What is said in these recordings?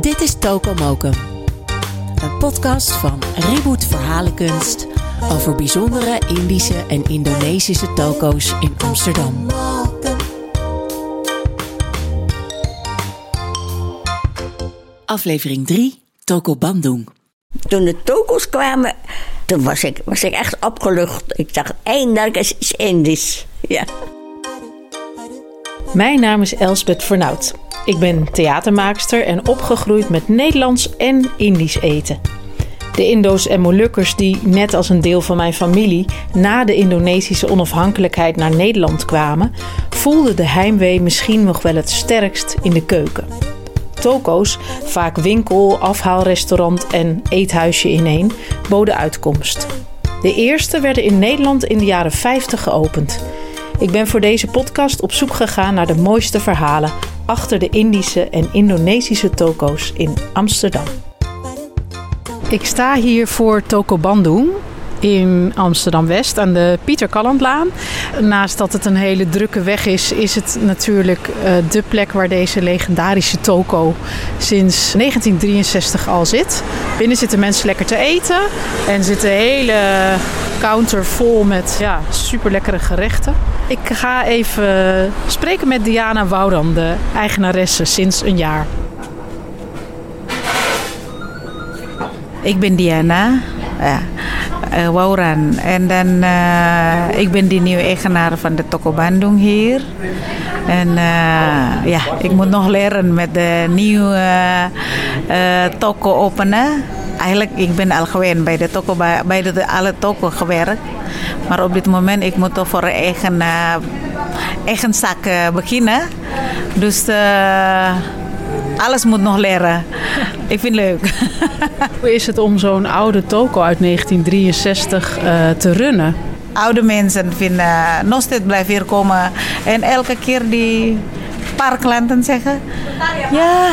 Dit is Tokomokum, een podcast van Reboot Verhalenkunst over bijzondere Indische en Indonesische toko's in Amsterdam. Aflevering 3, Toko Bandung. Toen de toko's kwamen, toen was ik, was ik echt opgelucht. Ik dacht, eindelijk is iets Indisch. Ja. Mijn naam is Elsbeth Vernout. Ik ben theatermaakster en opgegroeid met Nederlands en Indisch eten. De Indo's en Molukkers die, net als een deel van mijn familie, na de Indonesische onafhankelijkheid naar Nederland kwamen, voelden de heimwee misschien nog wel het sterkst in de keuken. Toko's, vaak winkel, afhaalrestaurant en eethuisje ineen, boden uitkomst. De eerste werden in Nederland in de jaren 50 geopend. Ik ben voor deze podcast op zoek gegaan naar de mooiste verhalen achter de Indische en Indonesische toko's in Amsterdam. Ik sta hier voor Toko Bandung in Amsterdam-West aan de Pieter Kallandlaan. Naast dat het een hele drukke weg is, is het natuurlijk uh, de plek waar deze legendarische toko sinds 1963 al zit. Binnen zitten mensen lekker te eten en zit een hele counter vol met ja, super lekkere gerechten. Ik ga even spreken met Diana Woudan, de eigenaresse sinds een jaar. Ik ben Diana. Ja. Uh, Wauran. En dan, uh, ik ben de nieuwe eigenaar van de Toko Bandung hier. En ja, ik moet nog leren met de nieuwe toko openen. Eigenlijk, ik ben al gewend bij de toko, bij de, alle toko gewerkt. Maar op dit moment, ik moet toch voor eigen, eigen zak beginnen. Dus alles moet nog leren. Ik vind het leuk. Hoe is het om zo'n oude toko uit 1963 uh, te runnen? Oude mensen vinden nog steeds blijven hier komen. En elke keer die paar klanten zeggen... Ja,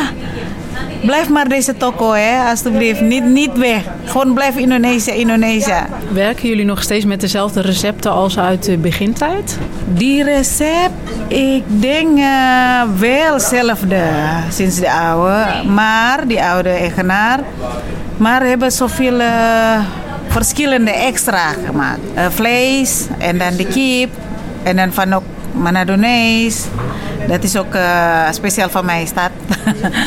Blijf maar deze toko, hè, alsjeblieft. Niet, niet weg. Gewoon blijf Indonesië, Indonesië. Werken jullie nog steeds met dezelfde recepten als uit de begintijd? Die recept, ik denk uh, wel hetzelfde sinds de oude. Maar die oude eigenaar. Maar hebben zoveel uh, verschillende extra gemaakt. Uh, vlees en dan de kip. En dan van ook Manadonees. Dat is ook uh, speciaal van mij staat.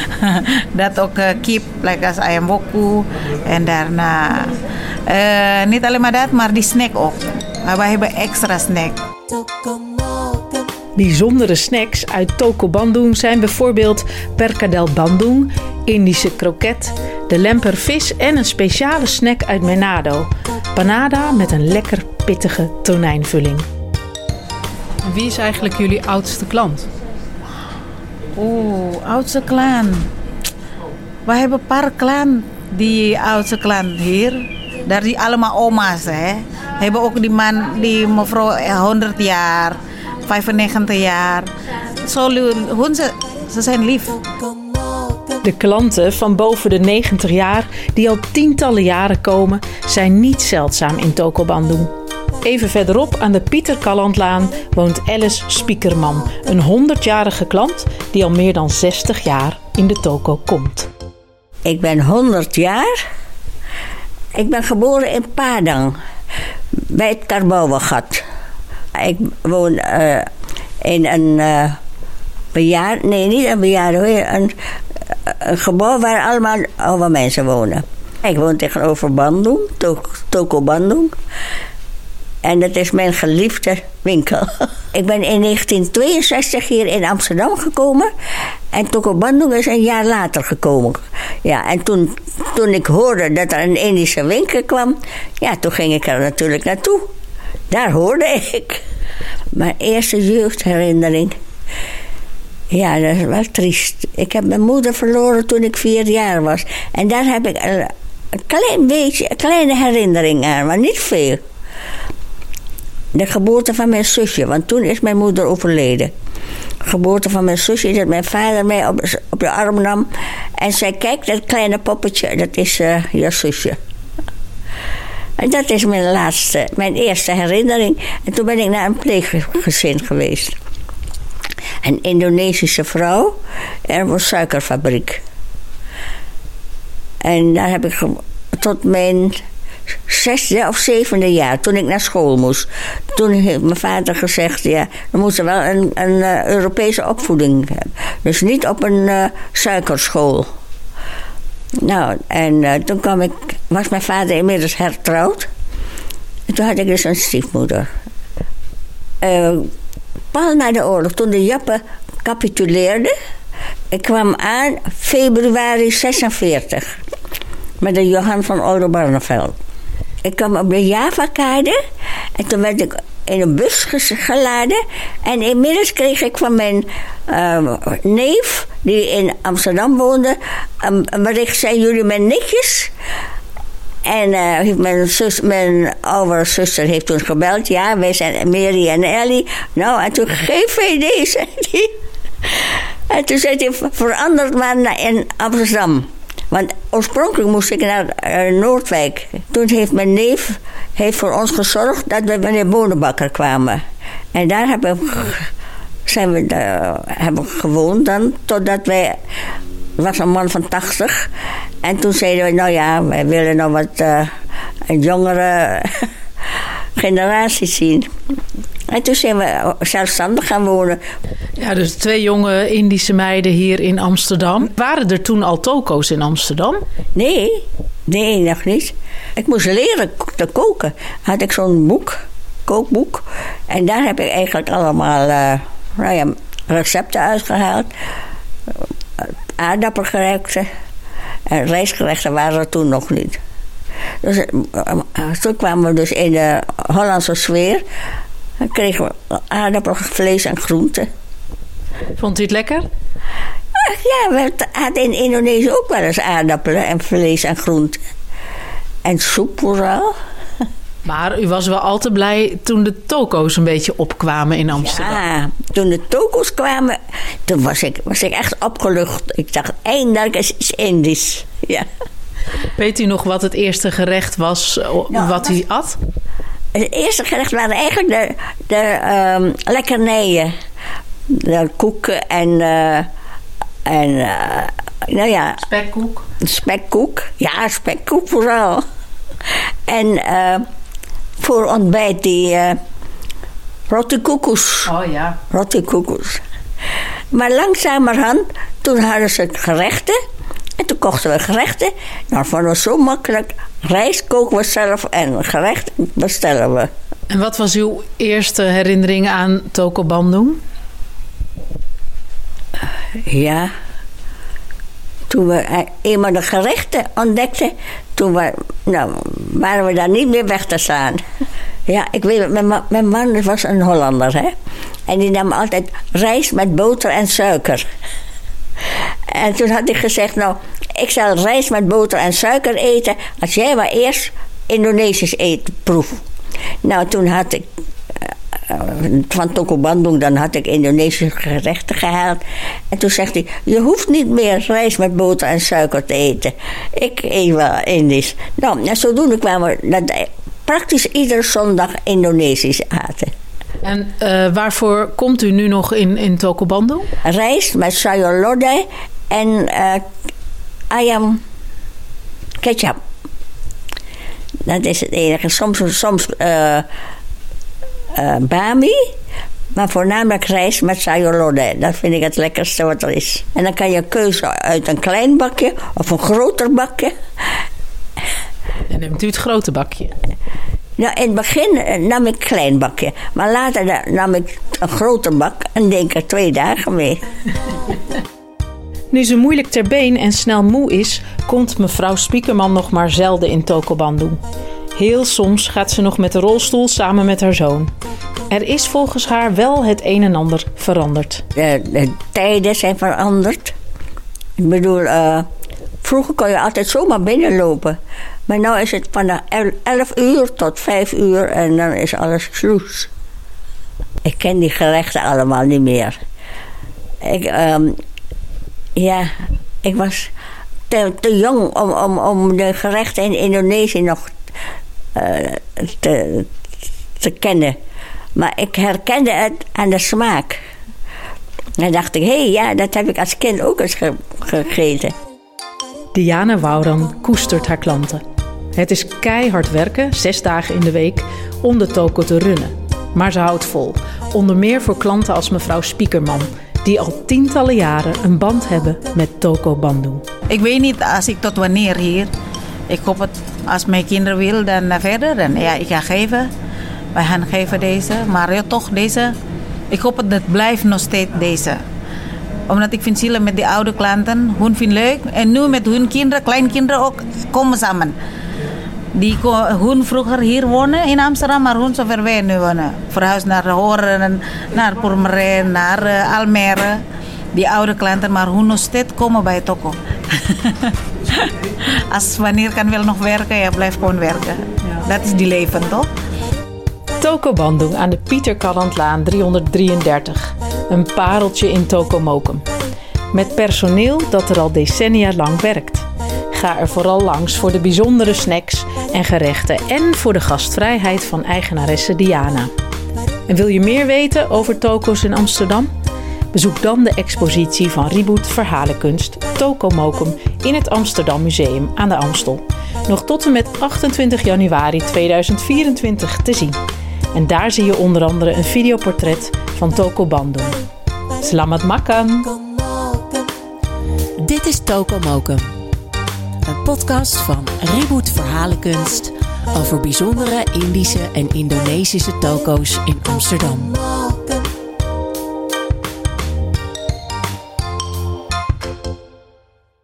dat ook uh, kip, like als ayam woku. En daarna, uh, niet alleen maar dat, maar die snack ook. Maar wij hebben extra snack. Bijzondere snacks uit Toko Bandung zijn bijvoorbeeld perkadel bandung, Indische kroket, de lemper vis en een speciale snack uit Menado, panada met een lekker pittige tonijnvulling. Wie is eigenlijk jullie oudste klant? Oeh, oudste klant. We hebben een paar klanten, die oudste klant hier. Daar die allemaal oma's, hè. Hebben ook die man, die mevrouw 100 jaar, 95 jaar. Zo, ze, ze zijn lief. De klanten van boven de 90 jaar, die al tientallen jaren komen, zijn niet zeldzaam in Toko Bandung. Even verderop aan de Pieter Kallandlaan woont Alice Spiekerman, een 100-jarige klant die al meer dan 60 jaar in de toko komt. Ik ben 100 jaar. Ik ben geboren in Padang, bij het Karbouwengat. Ik woon uh, in een uh, bejaard, nee niet een een, een gebouw waar allemaal oude mensen wonen. Ik woon tegenover Bandung, Toko Bandung. En dat is mijn geliefde winkel. Ik ben in 1962 hier in Amsterdam gekomen. En Toko Bandung is een jaar later gekomen. Ja, en toen, toen ik hoorde dat er een Indische winkel kwam... Ja, toen ging ik er natuurlijk naartoe. Daar hoorde ik. Mijn eerste jeugdherinnering... Ja, dat is wel triest. Ik heb mijn moeder verloren toen ik vier jaar was. En daar heb ik een, een klein beetje, een kleine herinnering aan, maar niet veel de geboorte van mijn zusje, want toen is mijn moeder overleden. De geboorte van mijn zusje, dat mijn vader mij op, op de arm nam en zei: Kijk, dat kleine poppetje, dat is uh, je zusje. En dat is mijn laatste, mijn eerste herinnering. En toen ben ik naar een pleeggezin geweest. een Indonesische vrouw. Er was suikerfabriek. En daar heb ik tot mijn zesde of zevende jaar, toen ik naar school moest. Toen heeft mijn vader gezegd, ja, we moeten wel een, een eh, Europese opvoeding hebben. Dus niet op een eh, suikerschool. Nou, en eh, toen kwam ik, was mijn vader inmiddels hertrouwd. En toen had ik dus een stiefmoeder. Pal na de oorlog, toen de Jappen capituleerden. Ik kwam aan februari 46 met de Johan van Oldenbarneveld. Ik kwam op de Javakade en toen werd ik in een bus geladen. En inmiddels kreeg ik van mijn eh, neef, die in Amsterdam woonde, een, een bericht: zijn jullie mijn nichtjes? En eh, mijn, zus, mijn oudere zuster heeft toen gebeld. Ja, wij zijn Mary en Ellie. Nou, en toen zei hij. En toen zei hij, veranderd maar in Amsterdam. Want oorspronkelijk moest ik naar eh, Noordwijk. Toen heeft mijn neef heeft voor ons gezorgd dat we bij de Bonenbakker kwamen. En daar hebben we, zijn we, eh, hebben gewoond dan, totdat wij... was een man van 80. En toen zeiden we, nou ja, wij willen nog wat eh, een jongere generatie zien. En toen zijn we zelfstandig gaan wonen. Ja, dus twee jonge Indische meiden hier in Amsterdam. Waren er toen al toko's in Amsterdam? Nee, nee, nog niet. Ik moest leren te koken. Had ik zo'n boek, kookboek. En daar heb ik eigenlijk allemaal eh, nou ja, recepten uitgehaald. Aardappelgerechten. En rijstgerechten waren er toen nog niet. Dus eh, eh, toen kwamen we dus in de Hollandse sfeer. Dan kregen we aardappelvlees en groenten. Vond u het lekker? Ach ja, we hadden in Indonesië ook wel eens aardappelen en vlees en groenten. En soep vooral. Maar u was wel al te blij toen de toko's een beetje opkwamen in Amsterdam. Ja, toen de toko's kwamen, toen was ik, was ik echt opgelucht. Ik dacht, eindelijk is iets Indisch. Ja. Weet u nog wat het eerste gerecht was Ja, wat u at? Het eerste gerecht waren eigenlijk de, de ehm, lekkernijen. De koeken en, eh, en eh, nou ja, Spekkoek. spekkoek. Ja, spekkoek vooral. En eh, voor ontbijt die uh, rottekoekjes. Oh ja. Rottekoekjes. Maar langzamerhand, toen hadden ze gerechten. En toen kochten we gerechten. Nou, vonden we zo makkelijk. Rijst koken we zelf en gerecht bestellen we. En wat was uw eerste herinnering aan Toko Bandung? Ja. Toen we eh, eenmaal de gerechten ontdekten, toen we, nou, waren we daar niet meer weg te staan. Ja, ik weet het, mijn, mijn man was een Hollander, hè. En die nam altijd rijst met boter en suiker. En toen had ik gezegd, nou, ik zal rijst met boter en suiker eten... als jij maar eerst Indonesisch eten proeft. Nou, toen had ik eh, van Toko Bandung, dan had ik Indonesische gerechten gehaald. En toen zegt hij, je hoeft niet meer rijst met boter en suiker te eten. Ik eet wel Indisch. Nou, en zodoende kwamen we dat praktisch iedere zondag Indonesisch aten. En eh, waarvoor komt u nu nog in, in Toko Bandung? Rijst met sayur lodeh en eh, ayam ketchup. Dat is het enige. Soms, soms eh, eh, bami, maar voornamelijk rijst met sayur lodeh. Dat vind ik het lekkerste wat er is. En dan kan je keuze uit een klein bakje of een groter bakje. En neemt u het grote bakje. Nou, in het begin nam ik een klein bakje. Maar later nam ik een groter bak en denk er twee dagen mee. Nu ze moeilijk ter been en snel moe is, komt mevrouw Spiekerman nog maar zelden in Toko Bandung. Heel soms gaat ze nog met de rolstoel samen met haar zoon. Er is volgens haar wel het een en ander veranderd. De, de tijden zijn veranderd. Ik bedoel, eh, vroeger kon je altijd zomaar binnenlopen. Maar nu is het van de el- 11 uur tot 5 uur en dan is alles sloes. Ik ken die gerechten allemaal niet meer. Ik, ehm, ja, ik was te, te jong om, om, om de gerechten in Indonesië nog eh, te, te kennen. Maar ik herkende het aan de smaak. Dan dacht ik, hé, hey, ja, dat heb ik als kind ook eens gegeten. Diana Wouran koestert haar klanten. Het is keihard werken, zes dagen in de week, om de toko te runnen. Maar ze houdt vol. Onder meer voor klanten als mevrouw Spiekerman, die al tientallen jaren een band hebben met Toko Bandung. Ik weet niet als ik tot wanneer hier. Ik hoop het als mijn kinderen wil, dan verder. En ja, ik ga geven. Wij gaan geven deze. Maar ja, toch deze. Ik hoop dat het blijft nog steeds deze. Omdat ik vind zielen met die oude klanten. Hun vindt leuk. En nu met hun kinderen, kleinkinderen ook, komen samen. Die hun vroeger hier wonen in Amsterdam, maar hun zo ver weg nu wonen. Verhuisd naar Horen, naar Purmerend, naar uh, Almere. Die oude klanten, maar hun nog steeds komen bij Toko. Als wanneer kan wel nog werken, ja, blijf gewoon werken. Dat is die leven, toch? Toko Bandung aan de Pieter Kallandlaan 333. Een pareltje in Tokomokum. Met personeel dat er al decennia lang werkt. Ga er vooral langs voor de bijzondere snacks en gerechten en voor de gastvrijheid van eigenaresse Diana. En wil je meer weten over toko's in Amsterdam? Bezoek dan de expositie van Reboot Verhalenkunst Tokomokum in het Amsterdam Museum aan de Amstel. Nog tot en met 28 januari 2024 te zien. En daar zie je onder andere een videoportret van Toko Bandung. Selamat makan! Dit is Toko Mokum. Een podcast van Reboot Verhalenkunst over bijzondere Indische en Indonesische toko's in Amsterdam.